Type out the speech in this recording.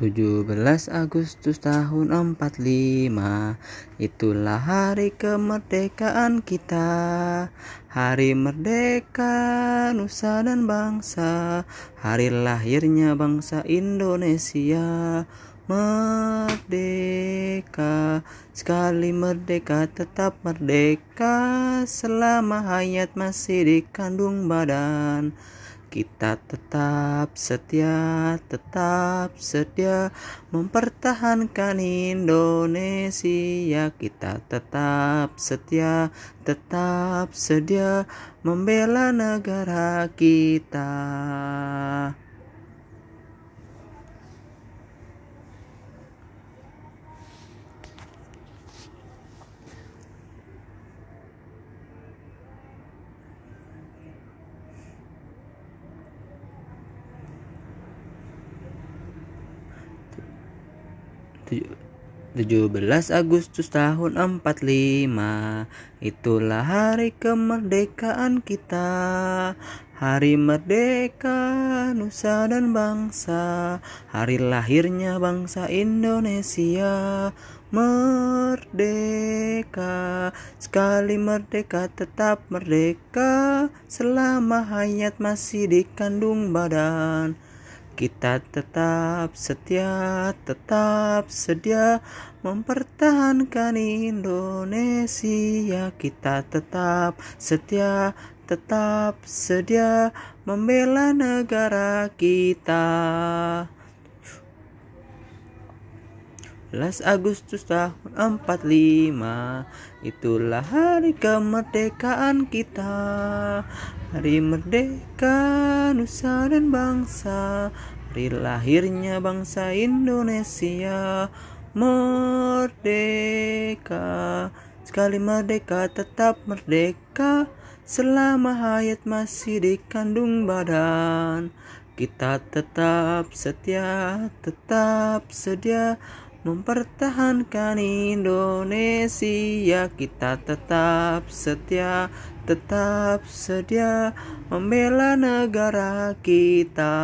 17 Agustus tahun 45 Itulah hari kemerdekaan kita. Hari merdeka nusa dan bangsa. Hari lahirnya bangsa Indonesia. Merdeka. Sekali merdeka tetap merdeka. Selama hayat masih dikandung badan kita tetap setia, tetap sedia mempertahankan Indonesia. Kita tetap setia, tetap sedia membela negara kita. 17 Agustus tahun 45 Itulah hari kemerdekaan kita. Hari merdeka nusa dan bangsa. Hari lahirnya bangsa Indonesia. Merdeka. Sekali merdeka tetap merdeka. Selama hayat masih dikandung badan kita tetap setia, tetap sedia mempertahankan Indonesia. Kita tetap setia, tetap sedia membela negara kita. 11 Agustus tahun 45 Itulah hari kemerdekaan kita. Hari merdeka nusa dan bangsa. Hari lahirnya bangsa Indonesia. Merdeka. Sekali merdeka tetap merdeka. Selama hayat masih dikandung badan. Kita tetap setia, tetap sedia mempertahankan Indonesia kita tetap setia tetap sedia membela negara kita